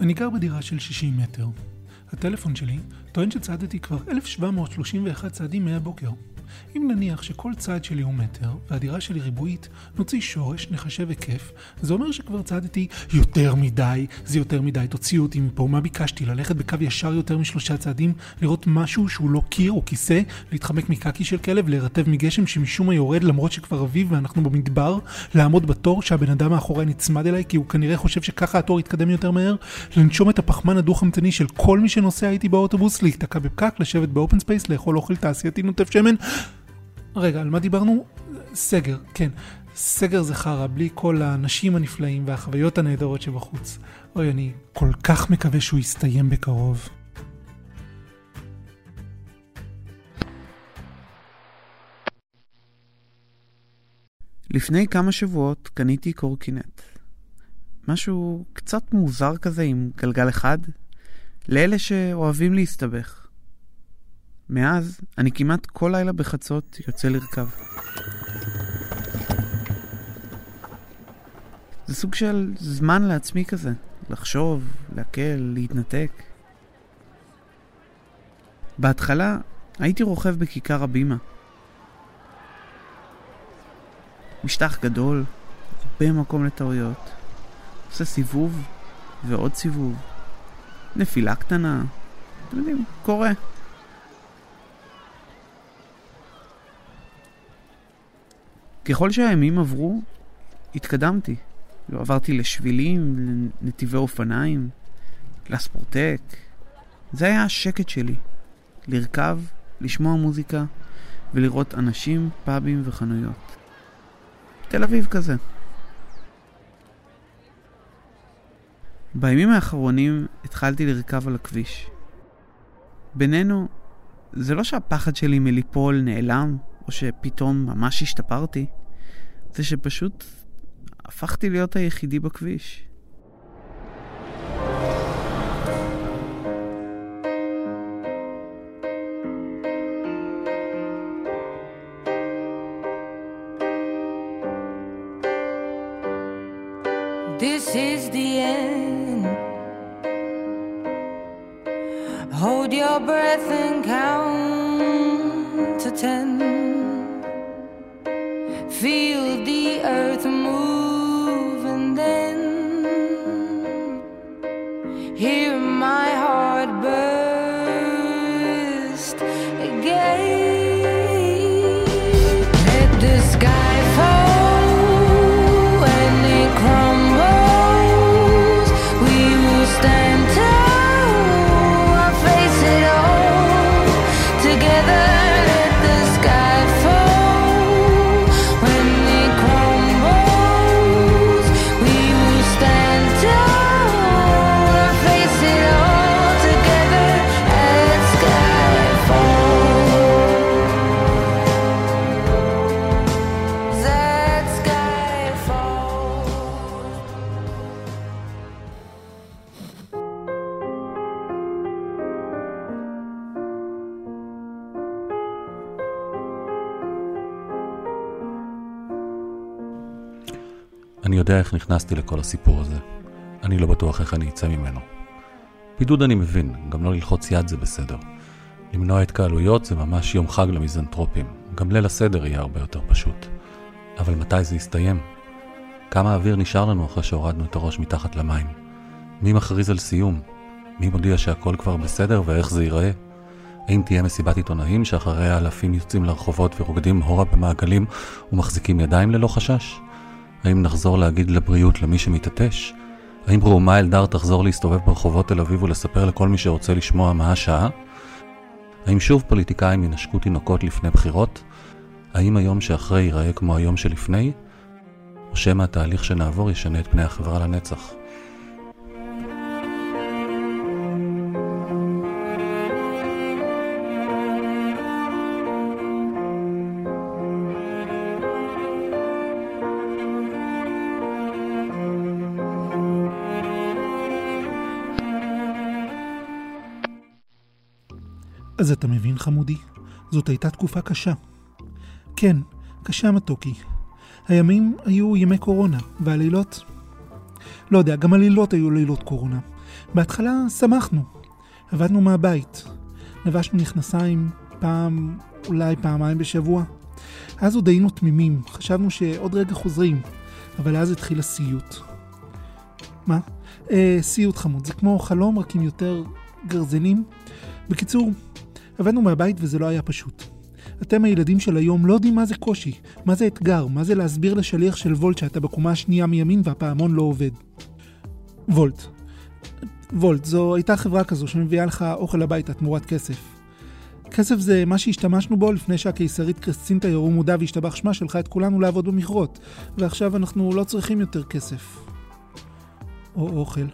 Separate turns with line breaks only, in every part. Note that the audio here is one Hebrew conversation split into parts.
אני גר בדירה של 60 מטר. הטלפון שלי טוען שצעדתי כבר 1731 צעדים מהבוקר. אם נניח שכל צעד שלי הוא מטר, והדירה שלי ריבועית, נוציא שורש, נחשב היקף, זה אומר שכבר צעדתי יותר מדי, זה יותר מדי, תוציאו אותי מפה, מה ביקשתי? ללכת בקו ישר יותר משלושה צעדים, לראות משהו שהוא לא קיר או כיסא, להתחמק מקקי של כלב, להירטב מגשם שמשום מה יורד למרות שכבר אביב ואנחנו במדבר, לעמוד בתור שהבן אדם מאחורי נצמד אליי כי הוא כנראה חושב שככה התור יתקדם יותר מהר, לנשום את הפחמן הדו-חמצני של כל מי שנוסע איתי באוטובוס, להיתקע בפקק, לשבת ב open space, לאכול אוכל תעשייתי נוטף שמן, רגע, על מה דיברנו? סגר, כן. סגר זה חרא, בלי כל האנשים הנפלאים והחוויות הנהדרות שבחוץ. אוי, אני כל כך מקווה שהוא יסתיים בקרוב.
לפני כמה שבועות קניתי קורקינט. משהו קצת מוזר כזה עם גלגל אחד, לאלה שאוהבים להסתבך. מאז, אני כמעט כל לילה בחצות יוצא לרכב. זה סוג של זמן לעצמי כזה, לחשוב, להקל, להתנתק. בהתחלה הייתי רוכב בכיכר הבימה. משטח גדול, הרבה מקום לטעויות. עושה סיבוב ועוד סיבוב. נפילה קטנה, אתם יודעים, קורה. ככל שהימים עברו, התקדמתי. עברתי לשבילים, לנתיבי אופניים, לספורטק. זה היה השקט שלי. לרכב, לשמוע מוזיקה ולראות אנשים, פאבים וחנויות. תל אביב כזה. בימים האחרונים התחלתי לרכב על הכביש. בינינו, זה לא שהפחד שלי מליפול נעלם, או שפתאום ממש השתפרתי. זה שפשוט הפכתי להיות היחידי בכביש.
Again.
אני יודע איך נכנסתי לכל הסיפור הזה. אני לא בטוח איך אני אצא ממנו. בידוד אני מבין, גם לא ללחוץ יד זה בסדר. למנוע התקהלויות זה ממש יום חג למיזנטרופים. גם ליל הסדר יהיה הרבה יותר פשוט. אבל מתי זה יסתיים? כמה אוויר נשאר לנו אחרי שהורדנו את הראש מתחת למים? מי מכריז על סיום? מי מודיע שהכל כבר בסדר ואיך זה ייראה? האם תהיה מסיבת עיתונאים שאחריה אלפים יוצאים לרחובות ורוקדים הורה במעגלים ומחזיקים ידיים ללא חשש? האם נחזור להגיד לבריאות למי שמתעטש? האם ראומה אלדר תחזור להסתובב ברחובות תל אביב ולספר לכל מי שרוצה לשמוע מה השעה? האם שוב פוליטיקאים ינשקו תינוקות לפני בחירות? האם היום שאחרי ייראה כמו היום שלפני? או שמא התהליך שנעבור ישנה את פני החברה לנצח?
אז אתה מבין, חמודי? זאת הייתה תקופה קשה. כן, קשה מתוקי. הימים היו ימי קורונה, והלילות... לא יודע, גם הלילות היו לילות קורונה. בהתחלה שמחנו. עבדנו מהבית. לבשנו מכנסיים פעם, אולי פעמיים בשבוע. אז עוד היינו תמימים, חשבנו שעוד רגע חוזרים, אבל אז התחיל הסיוט. מה? אה, סיוט חמוד, זה כמו חלום רק עם יותר גרזנים. בקיצור, עבדנו מהבית וזה לא היה פשוט. אתם הילדים של היום לא יודעים מה זה קושי, מה זה אתגר, מה זה להסביר לשליח של וולט שאתה בקומה השנייה מימין והפעמון לא עובד. וולט. וולט, זו הייתה חברה כזו שמביאה לך אוכל הביתה תמורת כסף. כסף זה מה שהשתמשנו בו לפני שהקיסרית קרסצינטה ירו מודה והשתבח שמה שלחה את כולנו לעבוד במכרות, ועכשיו אנחנו לא צריכים יותר כסף. או אוכל.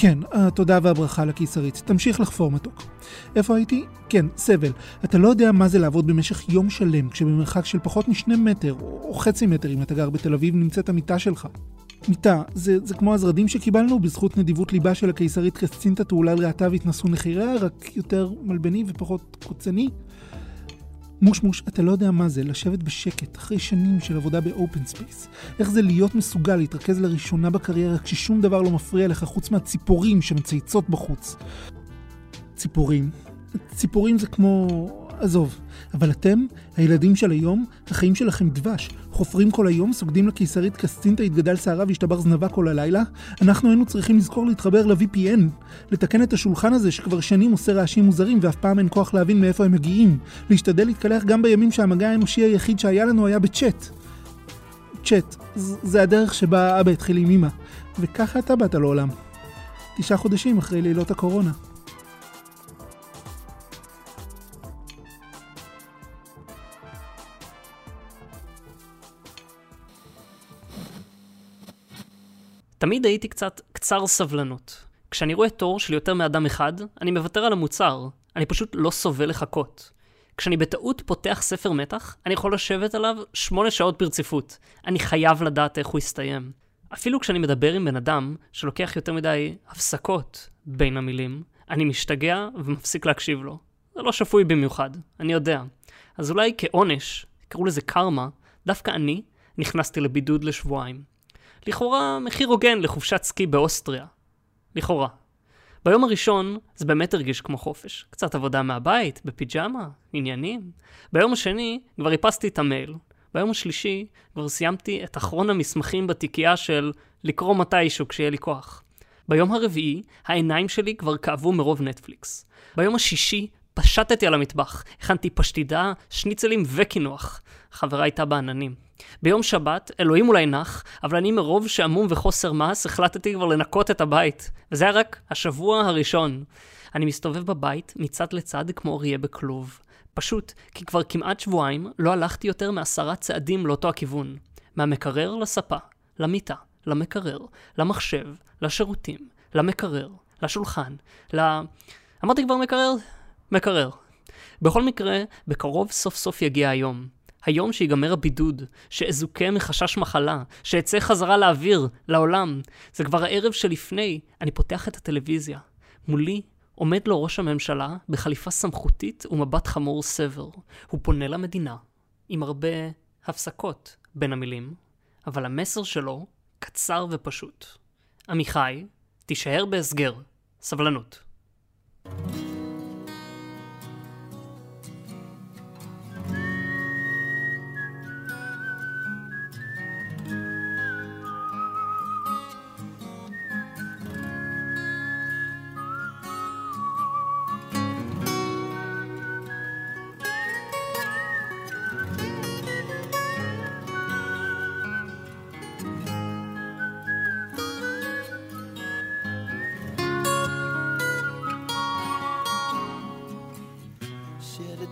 כן, התודה והברכה לקיסרית. תמשיך לחפור מתוק. איפה הייתי? כן, סבל. אתה לא יודע מה זה לעבוד במשך יום שלם, כשבמרחק של פחות משני מטר, או חצי מטר אם אתה גר בתל אביב, נמצאת המיטה שלך. מיטה, זה, זה כמו הזרדים שקיבלנו בזכות נדיבות ליבה של הקיסרית קרסצינטה תעולל ראתה והתנסו נחיריה, רק יותר מלבני ופחות קוצני. מושמוש, אתה לא יודע מה זה לשבת בשקט אחרי שנים של עבודה ב open space. איך זה להיות מסוגל להתרכז לראשונה בקריירה כששום דבר לא מפריע לך חוץ מהציפורים שמצייצות בחוץ. ציפורים. ציפורים זה כמו... עזוב. אבל אתם, הילדים של היום, החיים שלכם דבש. חופרים כל היום, סוגדים לקיסרית קסטינטה, התגדל שערה והשתבר זנבה כל הלילה. אנחנו היינו צריכים לזכור להתחבר ל-VPN. לתקן את השולחן הזה שכבר שנים עושה רעשים מוזרים ואף פעם אין כוח להבין מאיפה הם מגיעים. להשתדל להתקלח גם בימים שהמגע האנושי היחיד שהיה לנו היה בצ'אט. צ'אט, זה הדרך שבה אבא התחיל עם אמא. וככה אתה באת לעולם. תשעה חודשים אחרי לילות הקורונה.
תמיד הייתי קצת קצר סבלנות. כשאני רואה תור של יותר מאדם אחד, אני מוותר על המוצר. אני פשוט לא סובל לחכות. כשאני בטעות פותח ספר מתח, אני יכול לשבת עליו שמונה שעות ברציפות. אני חייב לדעת איך הוא יסתיים. אפילו כשאני מדבר עם בן אדם שלוקח יותר מדי הפסקות בין המילים, אני משתגע ומפסיק להקשיב לו. זה לא שפוי במיוחד, אני יודע. אז אולי כעונש, קראו לזה קרמה, דווקא אני נכנסתי לבידוד לשבועיים. לכאורה מחיר הוגן לחופשת סקי באוסטריה. לכאורה. ביום הראשון זה באמת הרגיש כמו חופש. קצת עבודה מהבית, בפיג'מה, עניינים. ביום השני כבר איפסתי את המייל. ביום השלישי כבר סיימתי את אחרון המסמכים בתיקייה של לקרוא מתישהו כשיהיה לי כוח. ביום הרביעי העיניים שלי כבר כאבו מרוב נטפליקס. ביום השישי פשטתי על המטבח, הכנתי פשטידה, שניצלים וקינוח. חברה הייתה בעננים. ביום שבת, אלוהים אולי נח, אבל אני מרוב שעמום וחוסר מעש החלטתי כבר לנקות את הבית. וזה היה רק השבוע הראשון. אני מסתובב בבית מצד לצד כמו אריה בכלוב. פשוט כי כבר כמעט שבועיים לא הלכתי יותר מעשרה צעדים לאותו הכיוון. מהמקרר לספה, למיטה, למקרר, למחשב, לשירותים, למקרר, לשולחן, ל... אמרתי כבר מקרר? מקרר. בכל מקרה, בקרוב סוף סוף יגיע היום. היום שיגמר הבידוד, שאזוכה מחשש מחלה, שאצא חזרה לאוויר, לעולם. זה כבר הערב שלפני, אני פותח את הטלוויזיה. מולי עומד לו ראש הממשלה בחליפה סמכותית ומבט חמור סבר. הוא פונה למדינה, עם הרבה הפסקות בין המילים, אבל המסר שלו קצר ופשוט. עמיחי, תישאר בהסגר. סבלנות.
Shed a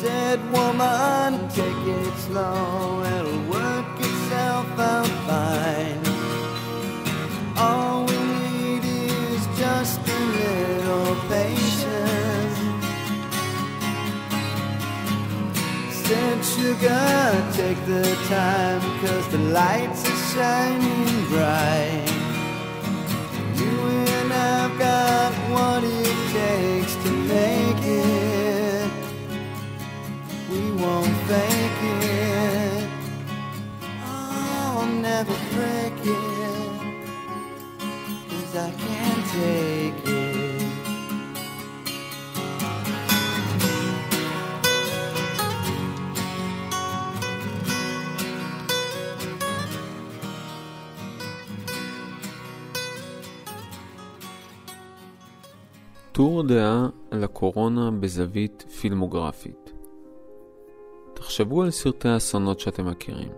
said, woman, take it slow, it'll work itself out fine. All we need is just a little patience. Said, sugar, take the time, cause the lights are shining bright.
טור דעה על הקורונה בזווית פילמוגרפית. תחשבו על סרטי האסונות שאתם מכירים.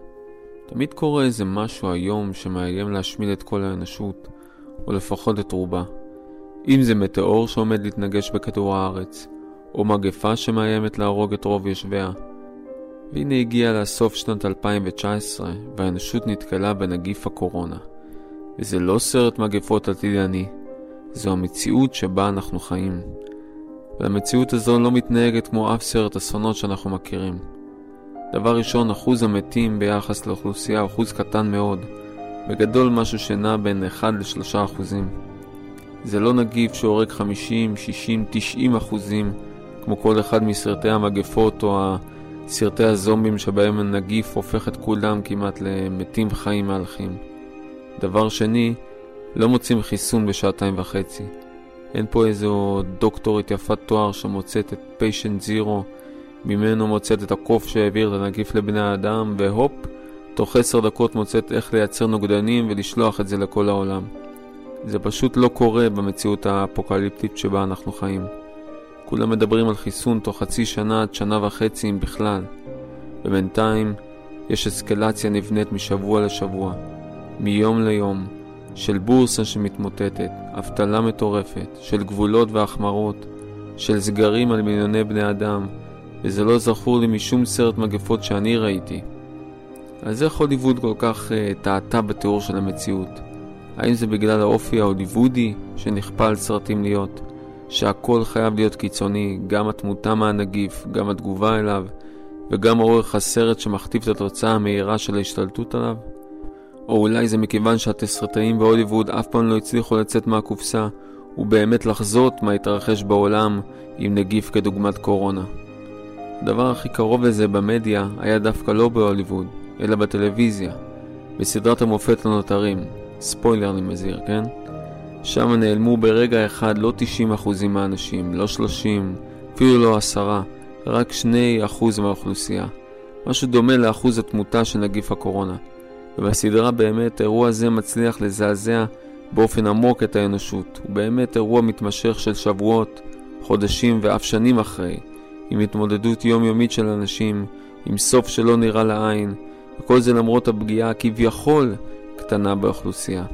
תמיד קורה איזה משהו היום שמאיים להשמיד את כל האנושות, או לפחות את רובה. אם זה מטאור שעומד להתנגש בכדור הארץ, או מגפה שמאיימת להרוג את רוב יושביה. והנה הגיע לסוף שנת 2019, והאנושות נתקלה בנגיף הקורונה. וזה לא סרט מגפות עתידני, זו המציאות שבה אנחנו חיים. והמציאות הזו לא מתנהגת כמו אף סרט אסונות שאנחנו מכירים. דבר ראשון, אחוז המתים ביחס לאוכלוסייה הוא אחוז קטן מאוד, בגדול משהו שנע בין 1 ל-3 אחוזים. זה לא נגיף שהורג 50, 60, 90 אחוזים, כמו כל אחד מסרטי המגפות או סרטי הזומבים שבהם הנגיף הופך את כולם כמעט למתים חיים מהלכים. דבר שני, לא מוצאים חיסון בשעתיים וחצי. אין פה איזו דוקטורית יפת תואר שמוצאת את פיישנט זירו, ממנו מוצאת את הקוף שהעביר את הנגיף לבני האדם, והופ, תוך עשר דקות מוצאת איך לייצר נוגדנים ולשלוח את זה לכל העולם. זה פשוט לא קורה במציאות האפוקליפטית שבה אנחנו חיים. כולם מדברים על חיסון תוך חצי שנה עד שנה וחצי אם בכלל. ובינתיים יש אסקלציה נבנית משבוע לשבוע, מיום ליום, של בורסה שמתמוטטת, אבטלה מטורפת, של גבולות והחמרות, של סגרים על מיליוני בני אדם, וזה לא זכור לי משום סרט מגפות שאני ראיתי. אז איך הוליווד כל כך uh, טעתה בתיאור של המציאות? האם זה בגלל האופי ההוליוודי שנכפה על סרטים להיות, שהכל חייב להיות קיצוני, גם התמותה מהנגיף, גם התגובה אליו, וגם אורך הסרט שמכתיב את התוצאה המהירה של ההשתלטות עליו? או אולי זה מכיוון שהתסרטאים בהוליווד אף פעם לא הצליחו לצאת מהקופסה ובאמת לחזות מה התרחש בעולם עם נגיף כדוגמת קורונה. הדבר הכי קרוב לזה במדיה היה דווקא לא בהוליווד, אלא בטלוויזיה, בסדרת המופת לנותרים, ספוילר אני מזהיר, כן? שם נעלמו ברגע אחד לא 90% מהאנשים, לא 30, אפילו לא 10, רק 2% מהאוכלוסייה. משהו דומה לאחוז התמותה של נגיף הקורונה. ובסדרה באמת אירוע זה מצליח לזעזע באופן עמוק את האנושות. הוא באמת אירוע מתמשך של שבועות, חודשים ואף שנים אחרי, עם התמודדות יומיומית של אנשים, עם סוף שלא נראה לעין, וכל זה למרות הפגיעה הכביכול קטנה באוכלוסייה.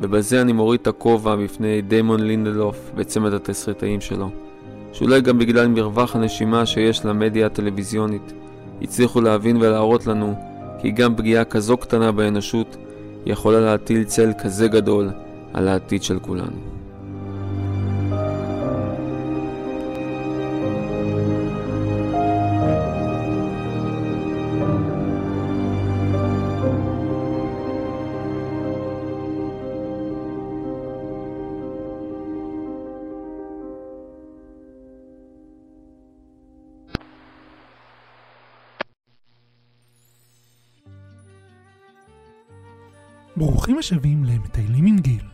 ובזה אני מוריד את הכובע בפני דיימון לינדלוף וצמד התסריטאים שלו, שאולי גם בגלל מרווח הנשימה שיש למדיה הטלוויזיונית, הצליחו להבין ולהראות לנו כי גם פגיעה כזו קטנה באנושות יכולה להטיל צל כזה גדול על העתיד של כולנו.
ברוכים השבים למטיילים עם גיל.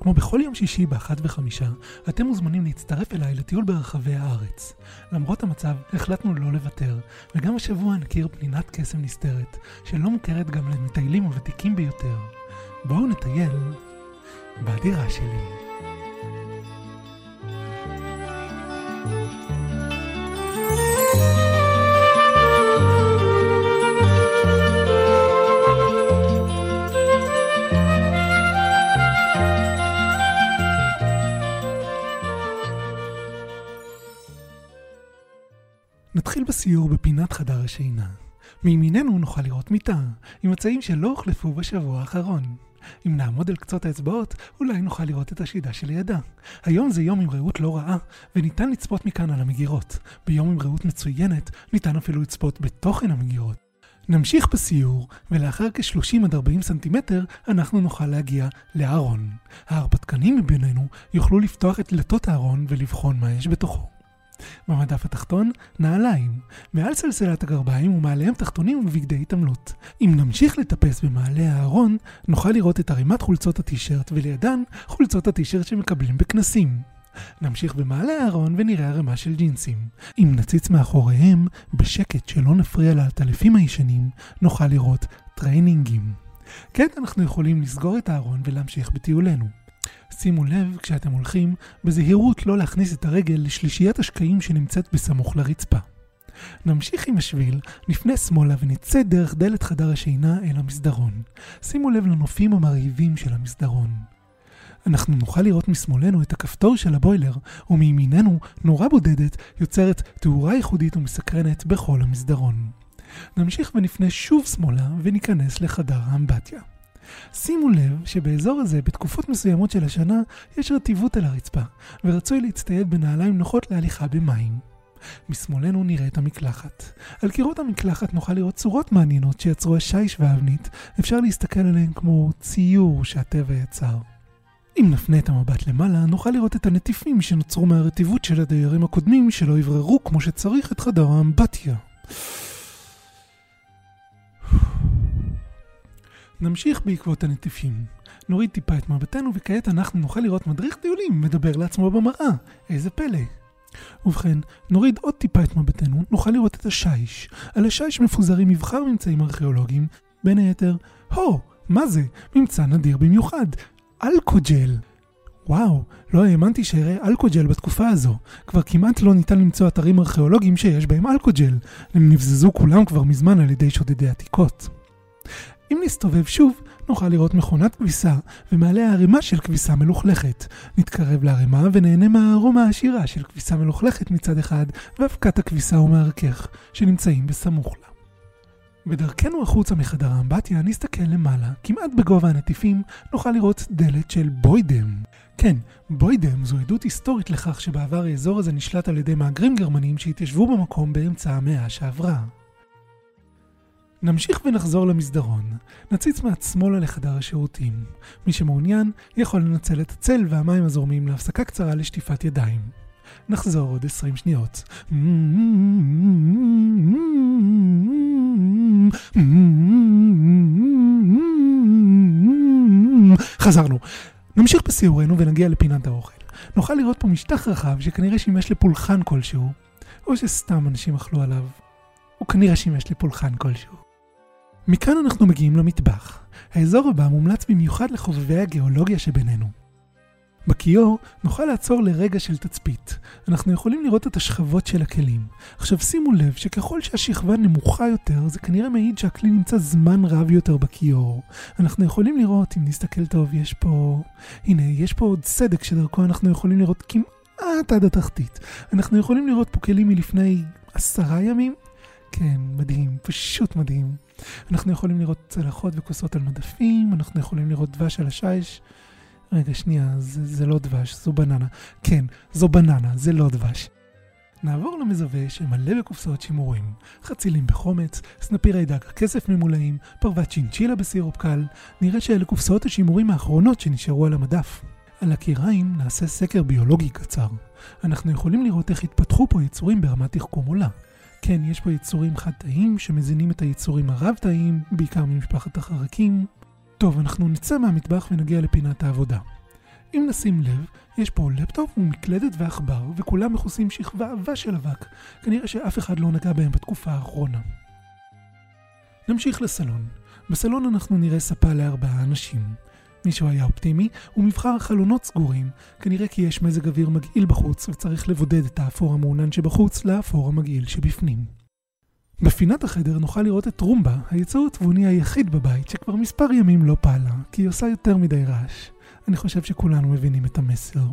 כמו בכל יום שישי באחת וחמישה, אתם מוזמנים להצטרף אליי לטיול ברחבי הארץ. למרות המצב, החלטנו לא לוותר, וגם השבוע נכיר פנינת קסם נסתרת, שלא מוכרת גם למטיילים הוותיקים ביותר. בואו נטייל בדירה שלי. נתחיל בסיור בפינת חדר השינה. מימיננו נוכל לראות מיטה, עם מצעים שלא הוחלפו בשבוע האחרון. אם נעמוד על קצות האצבעות, אולי נוכל לראות את השידה שלידה. היום זה יום עם ראות לא רעה, וניתן לצפות מכאן על המגירות. ביום עם ראות מצוינת, ניתן אפילו לצפות בתוכן המגירות. נמשיך בסיור, ולאחר כ-30 עד 40 סנטימטר, אנחנו נוכל להגיע לארון. ההרפתקנים מבינינו יוכלו לפתוח את דלתות הארון ולבחון מה יש בתוכו. במדף התחתון, נעליים. מעל סלסלת הגרביים ומעליהם תחתונים ובגדי התעמלות. אם נמשיך לטפס במעלה הארון, נוכל לראות את ערימת חולצות הטישרט ולידן חולצות הטישרט שמקבלים בכנסים. נמשיך במעלה הארון ונראה ערימה של ג'ינסים. אם נציץ מאחוריהם, בשקט שלא נפריע לעטלפים הישנים, נוכל לראות טריינינגים. כעת אנחנו יכולים לסגור את הארון ולהמשיך בטיולנו. שימו לב כשאתם הולכים בזהירות לא להכניס את הרגל לשלישיית השקעים שנמצאת בסמוך לרצפה. נמשיך עם השביל, נפנה שמאלה ונצא דרך דלת חדר השינה אל המסדרון. שימו לב לנופים המרהיבים של המסדרון. אנחנו נוכל לראות משמאלנו את הכפתור של הבוילר, ומימיננו נורה בודדת יוצרת תאורה ייחודית ומסקרנת בכל המסדרון. נמשיך ונפנה שוב שמאלה וניכנס לחדר האמבטיה. שימו לב שבאזור הזה, בתקופות מסוימות של השנה, יש רטיבות על הרצפה, ורצוי להצטייד בנעליים נוחות להליכה במים. משמאלנו נראה את המקלחת. על קירות המקלחת נוכל לראות צורות מעניינות שיצרו השיש והאבנית, אפשר להסתכל עליהן כמו ציור שהטבע יצר. אם נפנה את המבט למעלה, נוכל לראות את הנטיפים שנוצרו מהרטיבות של הדיירים הקודמים שלא יבררו כמו שצריך את חדר האמבטיה. נמשיך בעקבות הנטיפים. נוריד טיפה את מבטנו וכעת אנחנו נוכל לראות מדריך טיולים מדבר לעצמו במראה. איזה פלא. ובכן, נוריד עוד טיפה את מבטנו, נוכל לראות את השיש. על השיש מפוזרים מבחר ממצאים ארכיאולוגיים, בין היתר, הו, מה זה? ממצא נדיר במיוחד. אלכוג'ל. וואו, לא האמנתי שאראה אלכוג'ל בתקופה הזו. כבר כמעט לא ניתן למצוא אתרים ארכיאולוגיים שיש בהם אלכוג'ל. הם נבזזו כולם כבר מזמן על ידי שודדי עתיקות. אם נסתובב שוב, נוכל לראות מכונת כביסה, ומעליה ערימה של כביסה מלוכלכת. נתקרב לערימה ונהנה מהארומה העשירה של כביסה מלוכלכת מצד אחד, ואבקת הכביסה ומהרכך, שנמצאים בסמוך לה. בדרכנו החוצה מחדר האמבטיה נסתכל למעלה, כמעט בגובה הנטיפים, נוכל לראות דלת של בוידם. כן, בוידם זו עדות היסטורית לכך שבעבר האזור הזה נשלט על ידי מהגרים גרמנים שהתיישבו במקום באמצע המאה שעברה. נמשיך ונחזור למסדרון. נציץ מעט שמאלה לחדר השירותים. מי שמעוניין יכול לנצל את הצל והמים הזורמים להפסקה קצרה לשטיפת ידיים. נחזור עוד 20 שניות. חזרנו. נמשיך בסיורנו ונגיע לפינת האוכל. נוכל לראות פה משטח רחב שכנראה שימש לפולחן כלשהו, או שסתם אנשים אכלו עליו. הוא כנראה שימש לפולחן כלשהו. מכאן אנחנו מגיעים למטבח. האזור הבא מומלץ במיוחד לחובבי הגיאולוגיה שבינינו. בכיור נוכל לעצור לרגע של תצפית. אנחנו יכולים לראות את השכבות של הכלים. עכשיו שימו לב שככל שהשכבה נמוכה יותר, זה כנראה מעיד שהכלי נמצא זמן רב יותר בכיור. אנחנו יכולים לראות, אם נסתכל טוב, יש פה... הנה, יש פה עוד סדק שדרכו אנחנו יכולים לראות כמעט עד התחתית. אנחנו יכולים לראות פה כלים מלפני עשרה ימים. כן, מדהים, פשוט מדהים. אנחנו יכולים לראות צלחות וכוסות על מדפים, אנחנו יכולים לראות דבש על השיש. רגע, שנייה, זה, זה לא דבש, זו בננה. כן, זו בננה, זה לא דבש. נעבור למזווה שמלא בקופסאות שימורים, חצילים בחומץ, סנפירי דג כסף ממולאים, פרוות צ'ינצ'ילה בסירופ קל, נראה שאלה קופסאות השימורים האחרונות שנשארו על המדף. על הקיריים נעשה סקר ביולוגי קצר. אנחנו יכולים לראות איך התפתחו פה יצורים ברמת תחכום עולה. כן, יש פה יצורים חד-תאיים שמזינים את היצורים הרב-תאיים, בעיקר ממשפחת החרקים. טוב, אנחנו נצא מהמטבח ונגיע לפינת העבודה. אם נשים לב, יש פה לפטופ ומקלדת ועכבר, וכולם מכוסים שכבה עבה של אבק. כנראה שאף אחד לא נגע בהם בתקופה האחרונה. נמשיך לסלון. בסלון אנחנו נראה ספה לארבעה אנשים. מישהו היה אופטימי, ומבחר חלונות סגורים, כנראה כי יש מזג אוויר מגעיל בחוץ וצריך לבודד את האפור המעונן שבחוץ לאפור המגעיל שבפנים. בפינת החדר נוכל לראות את רומבה, היצור התבוני היחיד בבית שכבר מספר ימים לא פעלה, כי היא עושה יותר מדי רעש. אני חושב שכולנו מבינים את המסר.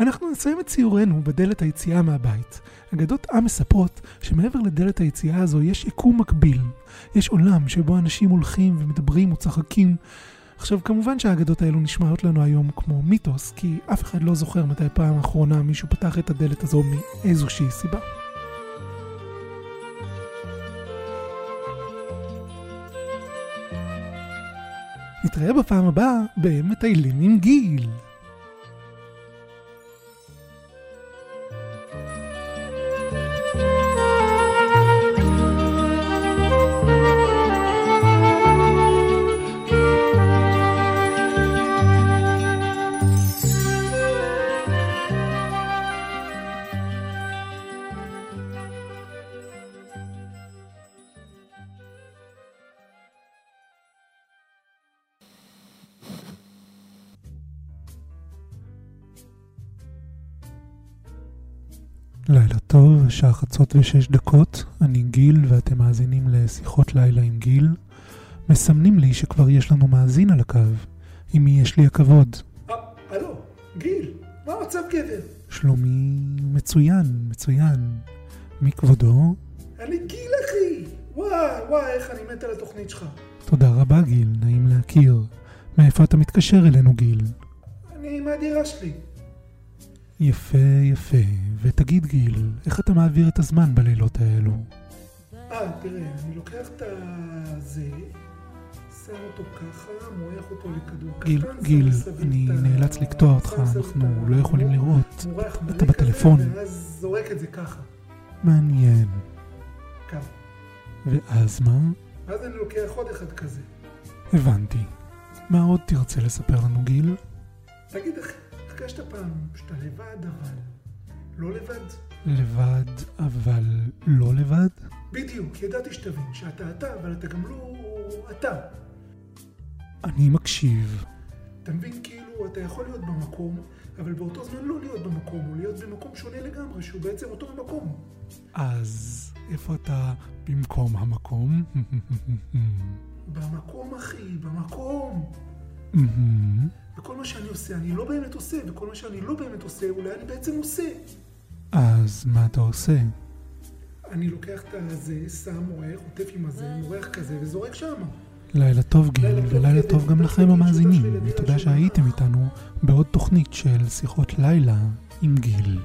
אנחנו נסיים את ציורנו בדלת היציאה מהבית. אגדות עם מספרות שמעבר לדלת היציאה הזו יש יקום מקביל. יש עולם שבו אנשים הולכים ומדברים וצחקים. עכשיו, כמובן שהאגדות האלו נשמעות לנו היום כמו מיתוס, כי אף אחד לא זוכר מתי פעם אחרונה מישהו פתח את הדלת הזו מאיזושהי סיבה.
נתראה בפעם הבאה במטיילים עם גיל. לילה טוב, השעה חצות ושש דקות, אני גיל ואתם מאזינים לשיחות לילה עם גיל. מסמנים לי שכבר יש לנו מאזין על הקו, עם מי יש לי הכבוד. הלו, גיל, מה המצב גבר? שלומי מצוין, מצוין. מי כבודו? אני גיל אחי! וואי, וואי, איך אני מת על התוכנית שלך. תודה רבה גיל, נעים להכיר. מאיפה אתה מתקשר אלינו גיל? אני מהדירה שלי. יפה, יפה. ותגיד גיל, איך אתה מעביר את הזמן בלילות האלו? אה, תראה, אני לוקח את הזה, שם אותו ככה, מורח אותו לכדור קטן, גיל, גיל, אני
נאלץ לקטוע אותך, אנחנו לא יכולים לראות. אתה בטלפון.
ואז זורק את זה ככה,
מעניין.
ככה.
ואז מה?
ואז אני לוקח עוד אחד כזה.
הבנתי. מה עוד תרצה לספר לנו גיל?
תגיד, אחי, הרגשת פעם שאתה לבד, אבל לא לבד?
לבד, אבל לא לבד?
בדיוק, ידעתי שתבין שאתה אתה, אבל אתה גם לא אתה.
אני מקשיב.
אתה מבין, כאילו, אתה יכול להיות במקום, אבל באותו זמן לא להיות במקום, או להיות במקום שונה לגמרי, שהוא בעצם אותו מקום.
אז איפה אתה במקום המקום?
במקום, אחי, במקום.
מהמם.
וכל מה שאני עושה, אני לא באמת עושה, וכל מה שאני לא באמת עושה, אולי אני בעצם עושה.
אז מה אתה עושה?
אני לוקח את הזה, שם, מורח, עוטף עם הזה, מורח כזה, וזורק שמה.
לילה טוב גיל, ולילה טוב גם לכם המאזינים, ותודה. שהייתם איתנו בעוד תוכנית של שיחות לילה עם גיל.